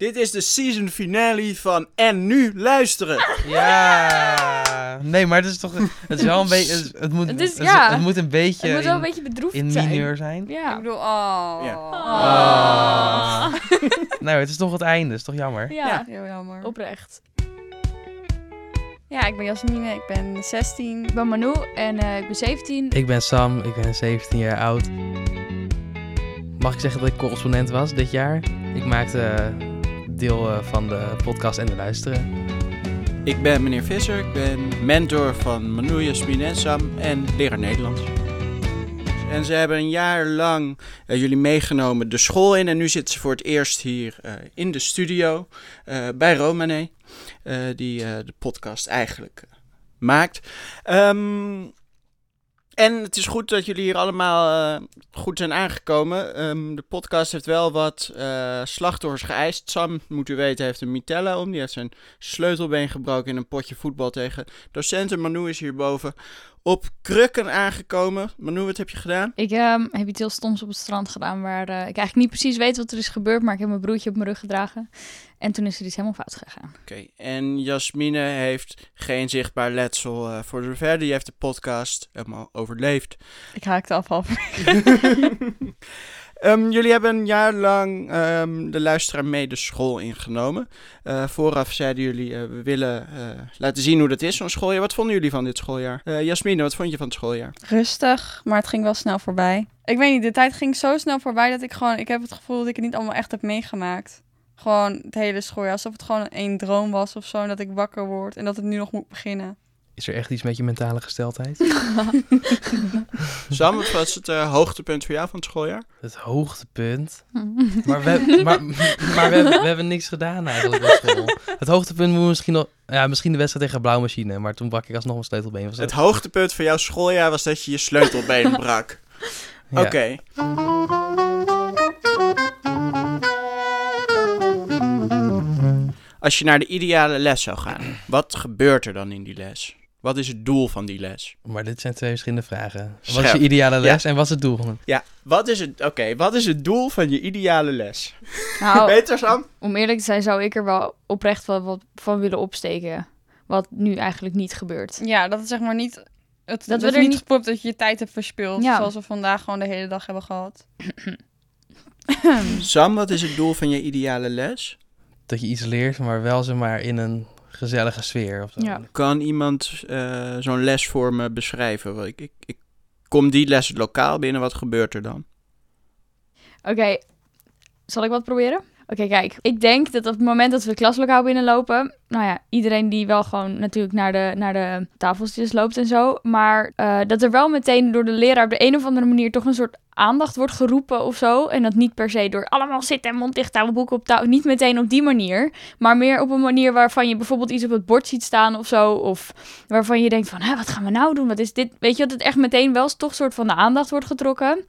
Dit is de season finale van En Nu Luisteren. Ja. Nee, maar het is toch... Het is wel een beetje... Het, het moet, Het is- ja. het moet een beetje Het moet wel een in, beetje bedroefd in zijn. mineur zijn. Ik Ja. bedoel, oh. Ja. Ah. nou, het is toch het einde. is toch jammer? Ja, Ja. Heel jammer. oprecht. Ja, ik ben Jasmine, ik ben 16. Ik ben Manu en eh, ik ben 17. Ik ben Sam, ik ben 17 jaar oud. Mag ik zeggen dat ik correspondent was dit jaar? Ik maakte eh, deel eh, van de podcast en de luisteren. Ik ben meneer Visser, ik ben mentor van Manu, Jasmin en leraar Nederlands. En ze hebben een jaar lang eh, jullie meegenomen de school in en nu zitten ze voor het eerst hier eh, in de studio bij Romane, die de podcast eigenlijk maakt. Ehm, en het is goed dat jullie hier allemaal eh, goed zijn aangekomen. Ehm, de podcast heeft wel wat eh, slachtoffers geëist. Sam, moet u weten, heeft een mitella om. Die heeft zijn sleutelbeen gebroken in een potje voetbal tegen docenten. Manu is hierboven op krukken aangekomen. Manu, wat heb je gedaan? Ik ehm, heb iets heel stoms op het strand gedaan waar eh, ik eigenlijk niet precies weet wat er is gebeurd, maar ik heb mijn broertje op mijn rug gedragen. En toen is er iets helemaal fout gegaan. Oké, en Jasmine heeft geen zichtbaar letsel eh, voor zover. Die heeft de podcast helemaal overleefd. Ik haakte af Ehm, jullie hebben een jaar lang ehm, de luisteraar mee de school ingenomen. Eh, vooraf zeiden jullie, eh, we willen eh, laten zien hoe dat is, zo'n schooljaar. Wat vonden jullie van dit schooljaar? Jasmine, wat vond je van het schooljaar? Rustig, maar het ging wel snel voorbij. Ik weet niet, de tijd ging zo snel voorbij dat ik gewoon... Ik heb het gevoel dat ik het niet allemaal echt heb meegemaakt. Gewoon het hele schooljaar. Alsof het gewoon één droom was of zo. En dat ik wakker word en dat het nu nog moet beginnen. Is er echt iets met je mentale gesteldheid? Sam, wat was het eh, hoogtepunt voor jou van het schooljaar? Het hoogtepunt. Maar we, maar, maar we, hebben, we hebben niks gedaan eigenlijk op school. Het hoogtepunt moet misschien nog... Ja, misschien de wedstrijd tegen Blauw Machine. Maar toen brak ik alsnog mijn sleutelbeen. Was Het hoogtepunt van jouw schooljaar was dat je je sleutelbeen brak. Ja. Oké. Als je naar de ideale les zou gaan, wat gebeurt er dan in die les? Wat is het doel van die les? Maar dit zijn twee verschillende vragen. Wat is je ideale les en wat is het doel van het? Ja, wat is het, oké, wat is het doel van je ideale les? Nou, Beter, Sam? om eerlijk te zijn zou ik er wel oprecht wel wat van willen opsteken. Wat nu eigenlijk niet gebeurt. Ja, dat het zeg maar niet... Het, Dat dat we er niet gepropt dat je je tijd hebt verspild. Ja. Zoals we vandaag gewoon de hele dag hebben gehad. Sam, wat is het doel van je ideale les? Dat je iets leert, maar wel zeg maar in een gezellige sfeer. Of zo. Ja. Kan iemand eh, zo'n les voor me beschrijven? Want Ik, ik, ik kom die les lokaal binnen, wat gebeurt er dan? Oké, zal ik wat proberen? Oké, kijk. Ik denk dat op het moment dat we het klaslokaal binnenlopen... Nou ja, iedereen die wel gewoon natuurlijk naar de, naar de tafeltjes loopt en zo. Maar eh, dat er wel meteen door de leraar op de een of andere manier... toch een soort aandacht wordt geroepen of zo. En dat niet per se door allemaal zitten en mond dicht houden, op tafel. Niet meteen op die manier. Maar meer op een manier waarvan je bijvoorbeeld iets op het bord ziet staan of zo. Of waarvan je denkt van, Hè, wat gaan we nou doen? Wat is dit? Weet je, dat het echt meteen wel toch soort van de aandacht wordt getrokken.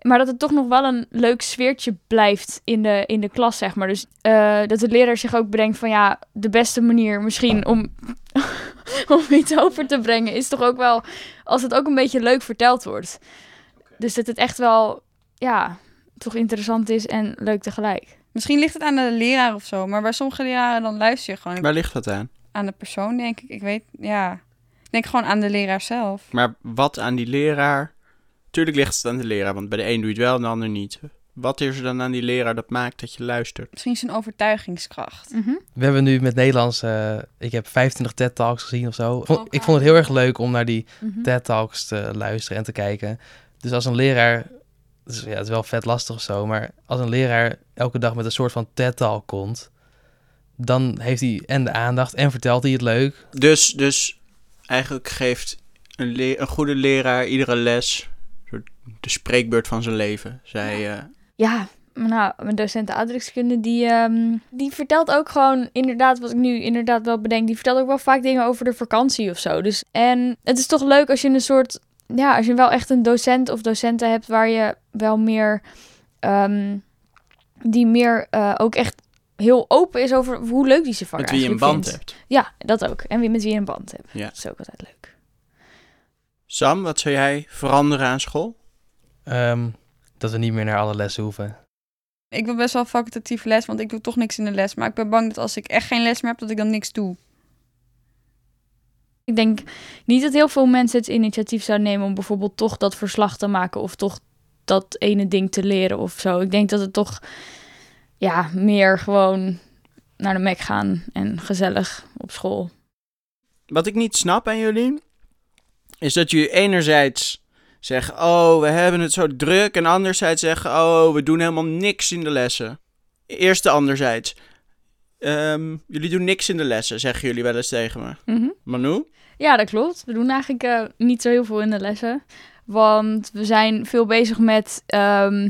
Maar dat het toch nog wel een leuk sfeertje blijft in de, in de klas, zeg maar. Dus eh, dat de leraar zich ook bedenkt van ja, de beste manier misschien om, om iets over te brengen is toch ook wel als het ook een beetje leuk verteld wordt. Dus dat het echt wel, ja, toch interessant is en leuk tegelijk. Misschien ligt het aan de leraar of zo. Maar bij sommige leraren dan luister je gewoon Waar ligt dat aan? aan de persoon, denk ik. Ik weet, ja. Ik denk gewoon aan de leraar zelf. Maar wat aan die leraar? Tuurlijk ligt het aan de leraar, want bij de een doe je het wel en de ander niet. Wat is er dan aan die leraar dat maakt dat je luistert? Misschien zijn overtuigingskracht. We hebben nu met Nederlands... eh, ik heb 25 TED-talks gezien of zo. Vond- ik vond het heel erg leuk om naar die Mhm. TED-talks te luisteren en te kijken. Dus als een leraar... Dus ja, het is wel vet lastig of zo, maar als een leraar elke dag met een soort van TED-talk komt... dan heeft hij en de aandacht en vertelt hij het leuk. Dus, dus eigenlijk geeft een, le- een goede leraar iedere les de spreekbeurt van zijn leven. Zij, eh, Ja, nou, mijn docent aardrijkskunde, die, ehm, die vertelt ook gewoon inderdaad, wat ik nu inderdaad wel bedenk, die vertelt ook wel vaak dingen over de vakantie of zo. Dus, en het is toch leuk als je een soort, ja, als je wel echt een docent of docenten hebt waar je wel meer, ehm, die meer eh, ook echt heel open is over hoe leuk die zijn vak met wie je een band vindt. hebt. Ja, dat ook. En wie met wie je een band hebt. Ja. Dat is ook altijd leuk. Sam, wat zou jij veranderen aan school? Ehm, dat we niet meer naar alle lessen hoeven. Ik wil best wel facultatief les, want ik doe toch niks in de les. Maar ik ben bang dat als ik echt geen les meer heb, dat ik dan niks doe. Ik denk niet dat heel veel mensen het initiatief zouden nemen om bijvoorbeeld toch dat verslag te maken of toch dat ene ding te leren of zo. Ik denk dat het toch ja, meer gewoon naar de Mac gaan en gezellig op school. Wat ik niet snap aan jullie, is dat jullie enerzijds zeggen, oh, we hebben het zo druk. En anderzijds zeggen, oh, we doen helemaal niks in de lessen. Eerste anderzijds. Ehm, jullie doen niks in de lessen, zeggen jullie wel eens tegen me. Mhm. Manu? Ja, dat klopt. We doen eigenlijk eh, niet zo heel veel in de lessen. Want we zijn veel bezig met, ehm,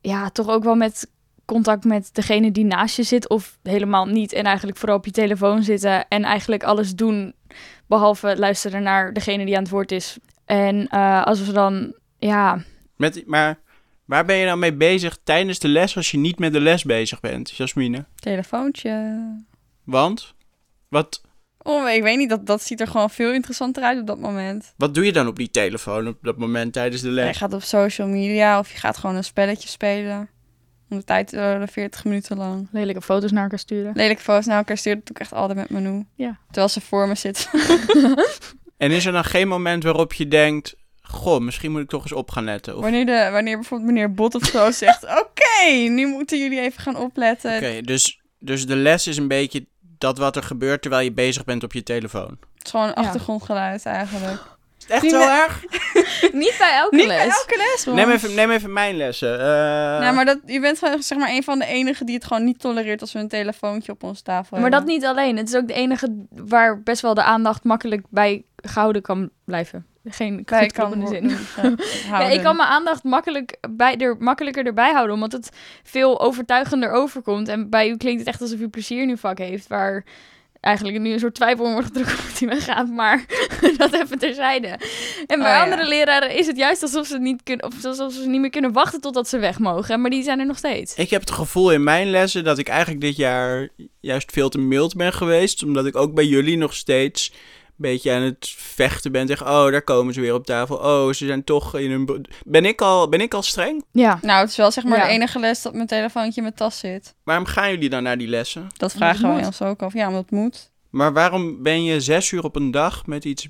ja, toch ook wel met contact met degene die naast je zit. Of helemaal niet. En eigenlijk vooral op je telefoon zitten. En eigenlijk alles doen, behalve luisteren naar degene die aan het woord is. En eh, als we dan, ja, Met, maar waar ben je dan mee bezig tijdens de les als je niet met de les bezig bent, Jasmine? Telefoontje. Want? Wat, Oh, ik weet niet, dat, dat ziet er gewoon veel interessanter uit op dat moment. wat doe je dan op die telefoon op dat moment tijdens de Je les? gaat op social media of je gaat gewoon een spelletje spelen. Om de tijd te 40 minuten lang. lelijke foto's naar elkaar sturen. Lelijke foto's naar elkaar sturen, dat doe ik echt altijd met Manu. Ja. Terwijl ze voor me zit. En is er dan geen moment waarop je denkt, goh, misschien moet ik toch eens op gaan letten? Of Wanneer, de, wanneer bijvoorbeeld meneer Bot of zo zegt... Oké, nu moeten jullie even gaan opletten. Oké, dus, dus de les is een beetje dat wat er gebeurt terwijl je bezig bent op je telefoon. Het is gewoon achtergrondgeluid eigenlijk. Echt Niet zo erg? niet bij elke Niet les. bij elke les. Neem even, neem even mijn lessen. Eh, Nou, maar dat, je bent gewoon zeg maar een van de enigen die het gewoon niet tolereert als we een telefoontje op onze tafel Maar dat hebben. niet alleen. Het is ook de enige waar best wel de aandacht makkelijk bij gehouden kan blijven. Geen kan zin. Ja, ik kan mijn aandacht makkelijk bij, er, makkelijker erbij houden, omdat het veel overtuigender overkomt. En bij u klinkt het echt alsof u plezier in uw vak heeft, waar eigenlijk nu een soort twijfel wordt gedrukt of die weggaat, maar dat even terzijde. En bij Oh, ja. andere leraren is het juist alsof ze, niet kunnen, of alsof ze niet meer kunnen wachten totdat ze weg mogen, maar die zijn er nog steeds. Ik heb het gevoel in mijn lessen dat ik eigenlijk dit jaar juist veel te mild ben geweest. Omdat ik ook bij jullie nog steeds beetje aan het vechten ben tegen... Oh, daar komen ze weer op tafel. Oh, ze zijn toch in hun... Ben ik al, ben ik al streng? Ja. Nou, het is wel zeg maar Ja. de enige les dat mijn telefoontje in mijn tas zit. Waarom gaan jullie dan naar die lessen? Dat vragen wij ons ook af. Ja, omdat het moet. Maar waarom ben je zes uur op een dag met iets...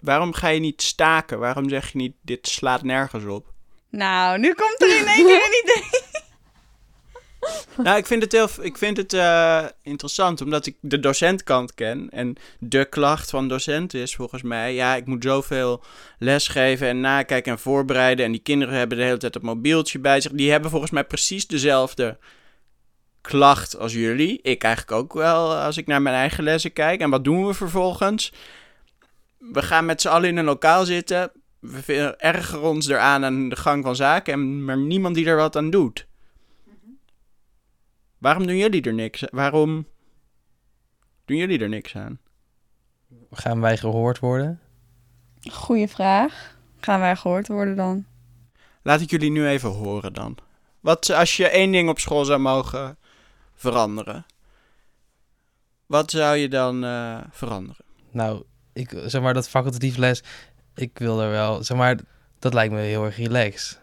Waarom ga je niet staken? Waarom zeg je niet, dit slaat nergens op? Nou, nu komt er in één keer een idee. Nou, ik vind het, heel, ik vind het eh, interessant, omdat ik de docentkant ken. En de klacht van docenten is volgens mij... Ja, ik moet zoveel lesgeven en nakijken en voorbereiden. En die kinderen hebben de hele tijd het mobieltje bij zich. Die hebben volgens mij precies dezelfde klacht als jullie. Ik eigenlijk ook wel, als ik naar mijn eigen lessen kijk. En wat doen we vervolgens? We gaan met z'n allen in een lokaal zitten. We ergeren ons eraan aan de gang van zaken. En, maar niemand die er wat aan doet. Waarom doen jullie er niks? Waarom doen jullie er niks aan? Gaan wij gehoord worden? Goeie vraag. Gaan wij gehoord worden dan? Laat ik jullie nu even horen dan. Wat als je één ding op school zou mogen veranderen? Wat zou je dan eh, veranderen? Nou, ik, zeg maar, dat facultatief les, ik wil er wel, zeg maar, dat lijkt me heel erg relaxed.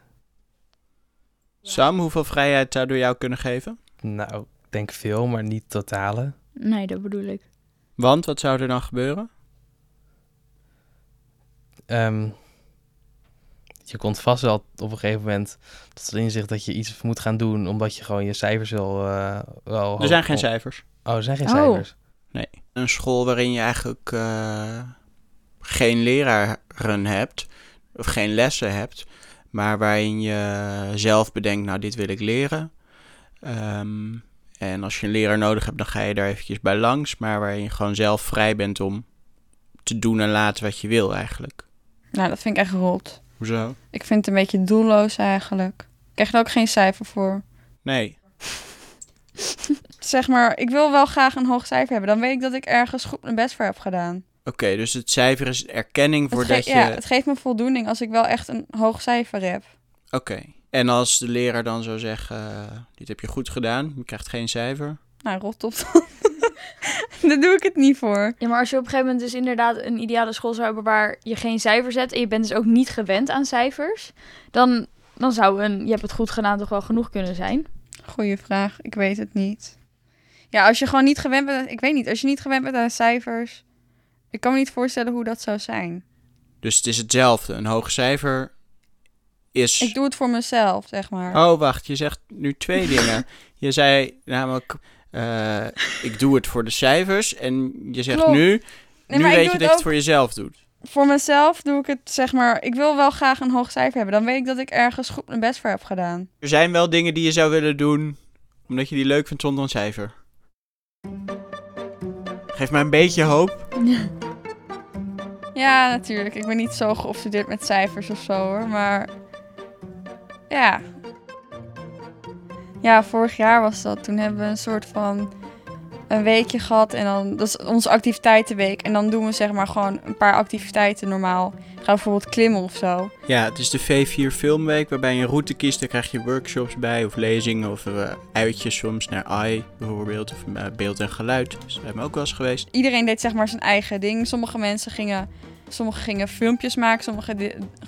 Sam, hoeveel vrijheid zouden we jou kunnen geven? Nou, ik denk veel, maar niet totale. Nee, dat bedoel ik. Want wat zou er dan gebeuren? Ehm, je komt vast wel op een gegeven moment tot het inzicht dat je iets moet gaan doen, omdat je gewoon je cijfers wel... eh, wel Er zijn geen cijfers. Oh, er zijn geen Oh. cijfers. Een school waarin je eigenlijk eh, geen leraren hebt, of geen lessen hebt, maar waarin je zelf bedenkt, nou dit wil ik leren. Ehm, en als je een leraar nodig hebt, dan ga je daar eventjes bij langs, maar waarin je gewoon zelf vrij bent om te doen en laten wat je wil eigenlijk. Nou, dat vind ik echt rot. Hoezo? Ik vind het een beetje doelloos eigenlijk. Ik krijg er ook geen cijfer voor. Nee. Zeg maar, ik wil wel graag een hoog cijfer hebben. Dan weet ik dat ik ergens goed mijn best voor heb gedaan. Oké, dus het cijfer is erkenning Het, voordat ge- je... ja, het geeft me voldoening als ik wel echt een hoog cijfer heb. Oké. En als de leraar dan zou zeggen, eh, dit heb je goed gedaan, je krijgt geen cijfer. Nou, rot op dan. Daar doe ik het niet voor. Ja, maar als je op een gegeven moment dus inderdaad een ideale school zou hebben waar je geen cijfers hebt en je bent dus ook niet gewend aan cijfers, dan dan zou een je hebt het goed gedaan toch wel genoeg kunnen zijn. Goeie vraag. Ik weet het niet. Ja, als je gewoon niet gewend bent... Ik weet niet. Als je niet gewend bent aan cijfers... Ik kan me niet voorstellen hoe dat zou zijn. Dus het is hetzelfde. Een hoog cijfer is... Ik doe het voor mezelf, zeg maar. Oh, wacht. Je zegt nu twee dingen. Je zei namelijk... eh, ik doe het voor de cijfers. En je zegt Klopt. nu... Nee, nu weet je dat je het voor jezelf doet. Voor mezelf doe ik het, zeg maar... Ik wil wel graag een hoog cijfer hebben. Dan weet ik dat ik ergens goed mijn best voor heb gedaan. Er zijn wel dingen die je zou willen doen... omdat je die leuk vindt zonder een cijfer. Geef mij een beetje hoop. Ja, natuurlijk. Ik ben niet zo geobsedeerd met cijfers of zo hoor. Maar ja. Ja, vorig jaar was dat. Toen hebben we een soort van een weekje gehad. En dan, dat is onze activiteitenweek. En dan doen we zeg maar gewoon een paar activiteiten normaal. Gaan we bijvoorbeeld klimmen of zo. Ja, het is de V4 Filmweek waarbij je een route kiest. Daar krijg je workshops bij of lezingen of eh, uitjes soms naar AI bijvoorbeeld. Of eh, beeld en geluid. Dus daar zijn we ook wel eens geweest. Iedereen deed zeg maar zijn eigen ding. Sommige mensen gingen, sommige gingen filmpjes maken. Sommigen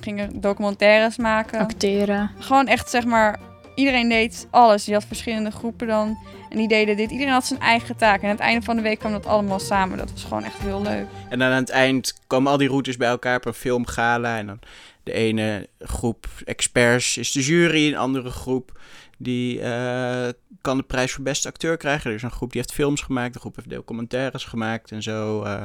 gingen documentaires maken. Acteren. Gewoon echt, zeg maar, iedereen deed alles. Je had verschillende groepen dan. En die deden dit. Iedereen had zijn eigen taak. En aan het einde van de week kwam dat allemaal samen. Dat was gewoon echt heel leuk. En dan aan het eind komen al die routes bij elkaar op een filmgala. En dan de ene groep experts is de jury. Een andere groep die eh, kan de prijs voor beste acteur krijgen. Er is een groep die heeft films gemaakt. Een groep heeft documentaires gemaakt en zo. eh.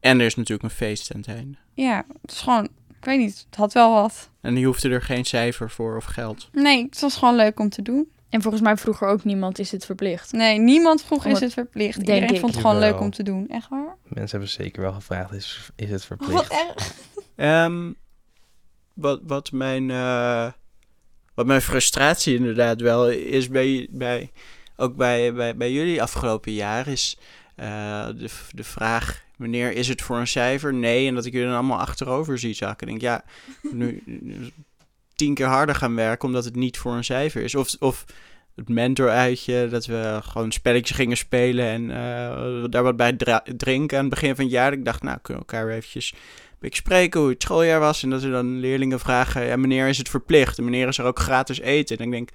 En er is natuurlijk een feest aan het einde. Ja, het is gewoon, ik weet niet, het had wel wat. En je hoefde er geen cijfer voor of geld. Nee, het was gewoon leuk om te doen. En volgens mij vroeger ook niemand is het verplicht. Nee, niemand vroeg is het verplicht. denk Iedereen ik. vond het gewoon Jawel. leuk om te doen. Echt waar? Mensen hebben zeker wel gevraagd, is, is het Wat verplicht? erg. Ehm, wat, wat, mijn, eh, wat mijn frustratie inderdaad wel is bij, bij, ook bij, bij, bij jullie afgelopen jaar is eh, de, de vraag wanneer is het voor een cijfer? Nee, en dat ik jullie dan allemaal achterover zie zakken. Ik denk ja, nu, tien keer harder gaan werken omdat het niet voor een cijfer is. Of, of het mentoruitje, dat we gewoon een spelletje gingen spelen en eh, daar wat bij drinken aan het begin van het jaar. Ik dacht, nou, kunnen we elkaar eventjes beetje spreken hoe het schooljaar was. En dat er dan leerlingen vragen, ja, wanneer is het verplicht? En wanneer is er ook gratis eten? En ik denk,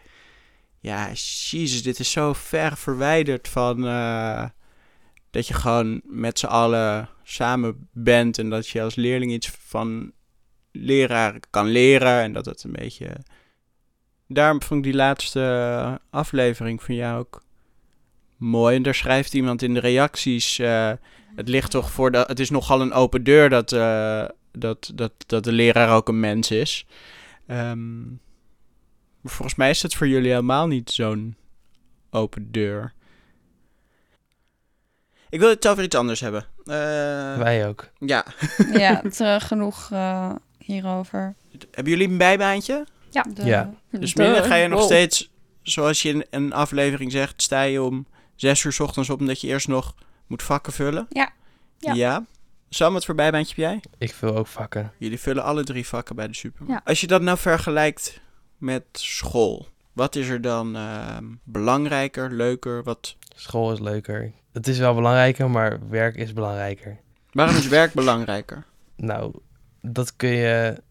ja, jezus, dit is zo ver verwijderd van eh, dat je gewoon met z'n allen samen bent. En dat je als leerling iets van leraar kan leren. En dat het een beetje... Daarom vond ik die laatste aflevering van jou ook mooi. En daar schrijft iemand in de reacties... eh, het ligt toch voor de. Het is nogal een open deur dat, eh, dat, dat, dat de leraar ook een mens is. Ehm, volgens mij is het voor jullie helemaal niet zo'n open deur. Ik wil het over iets anders hebben. Eh, Wij ook. ja. Ja, het, eh, genoeg eh, hierover. Hebben jullie een bijbaantje? De- Ja. Dus. Minne, ga je nog Wow. steeds, zoals je in een aflevering zegt, sta je om zes uur 's ochtends op omdat je eerst nog moet vakken vullen? Ja. Ja. ja. Sam, wat voor bijbaantje heb jij? Ik vul ook vakken. Jullie vullen alle drie vakken bij de supermarkt. Ja. Als je dat nou vergelijkt met school, wat is er dan ehm, belangrijker, leuker? Wat... School is leuker. Het is wel belangrijker, maar werk is belangrijker. Waarom is werk belangrijker? Nou, dat kun je,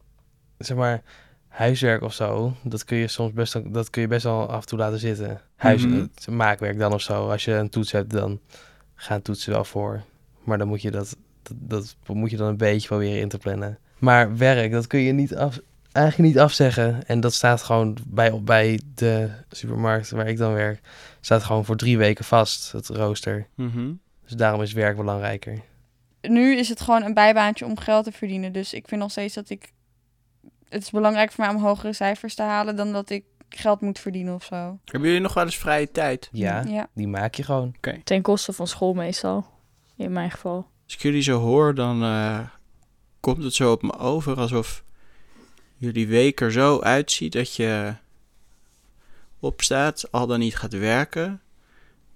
zeg maar, huiswerk of zo, dat kun je soms best, wel- dat kun je best wel af en toe laten zitten. Huis, Mhm. maakwerk dan of zo. Als je een toets hebt, dan gaan toetsen wel voor. Maar dan moet je dat, dat, dat moet je dan een beetje proberen in te plannen. Maar werk, dat kun je niet af, eigenlijk niet afzeggen. En dat staat gewoon bij, bij de supermarkt waar ik dan werk, staat gewoon voor drie weken vast, het rooster. Mhm. Dus daarom is werk belangrijker. Nu is het gewoon een bijbaantje om geld te verdienen. Dus ik vind nog steeds dat ik... Het is belangrijk voor mij om hogere cijfers te halen... dan dat ik geld moet verdienen of zo. Hebben jullie nog wel eens vrije tijd? Ja, Ja. die maak je gewoon. Ten koste van school meestal. In mijn geval. Als ik jullie zo hoor, dan eh, komt het zo op me over alsof jullie week er zo uitziet dat je opstaat, al dan niet gaat werken,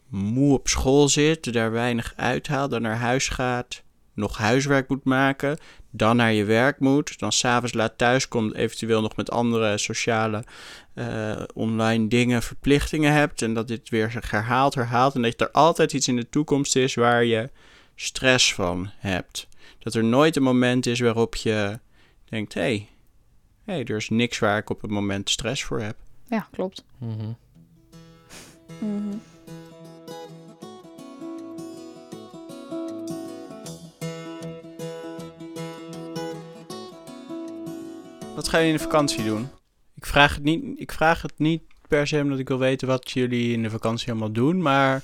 moe op school zit, daar weinig uithaalt, dan naar huis gaat, nog huiswerk moet maken, dan naar je werk moet, dan s'avonds laat thuis komt, eventueel nog met andere sociale eh, online dingen, verplichtingen hebt en dat dit weer zich herhaalt, herhaalt en dat er altijd iets in de toekomst is waar je stress van hebt. Dat er nooit een moment is waarop je denkt: hé, hey, hey, er is niks waar ik op het moment stress voor heb. Ja, klopt. Mhm. Mhm. Wat gaan jullie in de vakantie doen? Ik vraag het niet, ik vraag het niet per se omdat ik wil weten wat jullie in de vakantie allemaal doen, maar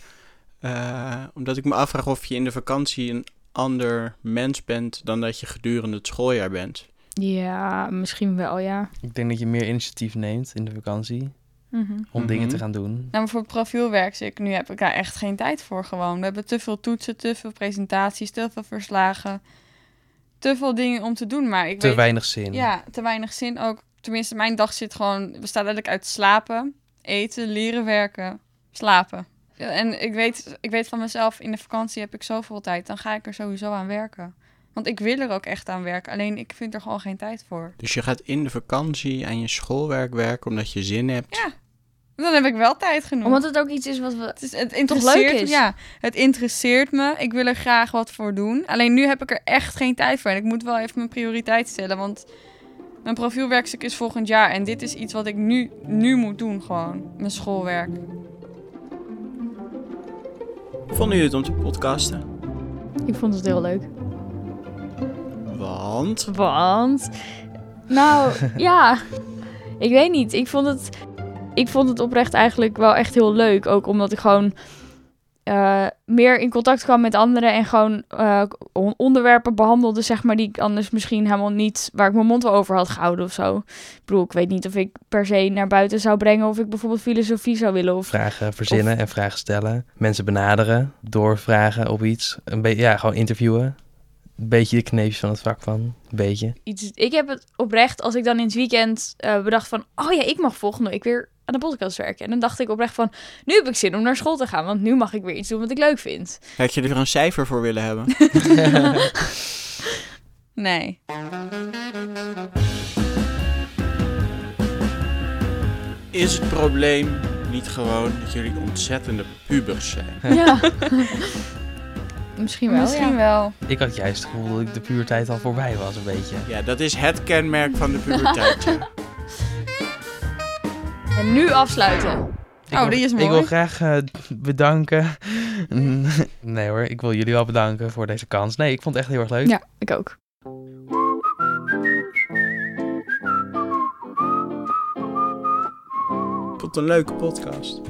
eh, omdat ik me afvraag of je in de vakantie een ander mens bent dan dat je gedurende het schooljaar bent. Ja, misschien wel, ja. Ik denk dat je meer initiatief neemt in de vakantie Mhm. om Mhm. dingen te gaan doen. Nou, maar voor profielwerk zie ik, nu heb ik daar echt geen tijd voor gewoon. We hebben te veel toetsen, te veel presentaties, te veel verslagen. Te veel dingen om te doen, maar ik Te weet... weinig zin. Ja, te weinig zin ook. Tenminste, mijn dag zit gewoon... bestaat eigenlijk uit slapen, eten, leren werken, slapen. Ja, En ik weet, ik weet van mezelf, in de vakantie heb ik zoveel tijd. Dan ga ik er sowieso aan werken. Want ik wil er ook echt aan werken. Alleen ik vind er gewoon geen tijd voor. Dus je gaat in de vakantie aan je schoolwerk werken omdat je zin hebt. Ja. Dan heb ik wel tijd genoeg. Omdat het ook iets is wat we... Het, is, het interesseert leuk is. Ja, het interesseert me. Ik wil er graag wat voor doen. Alleen nu heb ik er echt geen tijd voor. En ik moet wel even mijn prioriteit stellen. Want mijn profielwerkstuk is volgend jaar. En dit is iets wat ik nu, nu moet doen gewoon. Mijn schoolwerk. Vonden jullie het om te podcasten? Ik vond het heel leuk. Want Want, nou ja, ik weet niet. Ik vond het, ik vond het oprecht eigenlijk wel echt heel leuk. Ook omdat ik gewoon eh, meer in contact kwam met anderen en gewoon eh, on- onderwerpen behandelde, zeg maar, die ik anders misschien helemaal niet, waar ik mijn mond wel over had gehouden of zo. Ik bedoel, ik weet niet of ik per se naar buiten zou brengen of ik bijvoorbeeld filosofie zou willen of Vragen verzinnen en vragen stellen. Mensen benaderen, doorvragen op iets. Een beetje, ja, gewoon interviewen. Een beetje de kneepjes van het vak van. Een beetje. iets. Ik heb het oprecht, als ik dan in het weekend eh, bedacht van, oh ja, ik mag volgende week weer aan de podcast werken. En dan dacht ik oprecht van, nu heb ik zin om naar school te gaan, want nu mag ik weer iets doen wat ik leuk vind. had je er een cijfer voor willen hebben? Nee. Is het probleem niet gewoon dat jullie ontzettende pubers zijn? Ja. Misschien wel, Misschien ja. wel. Ik had juist het gevoel dat ik de puurtijd al voorbij was, een beetje. Ja, dat is het kenmerk van de puberteit. ja. En nu afsluiten. Ik Oh, wil- die is Ik wil mooi. graag eh, bedanken. nee hoor, ik wil jullie wel bedanken voor deze kans. Nee, ik vond het echt heel erg leuk. Ja, ik ook. Het een leuke podcast.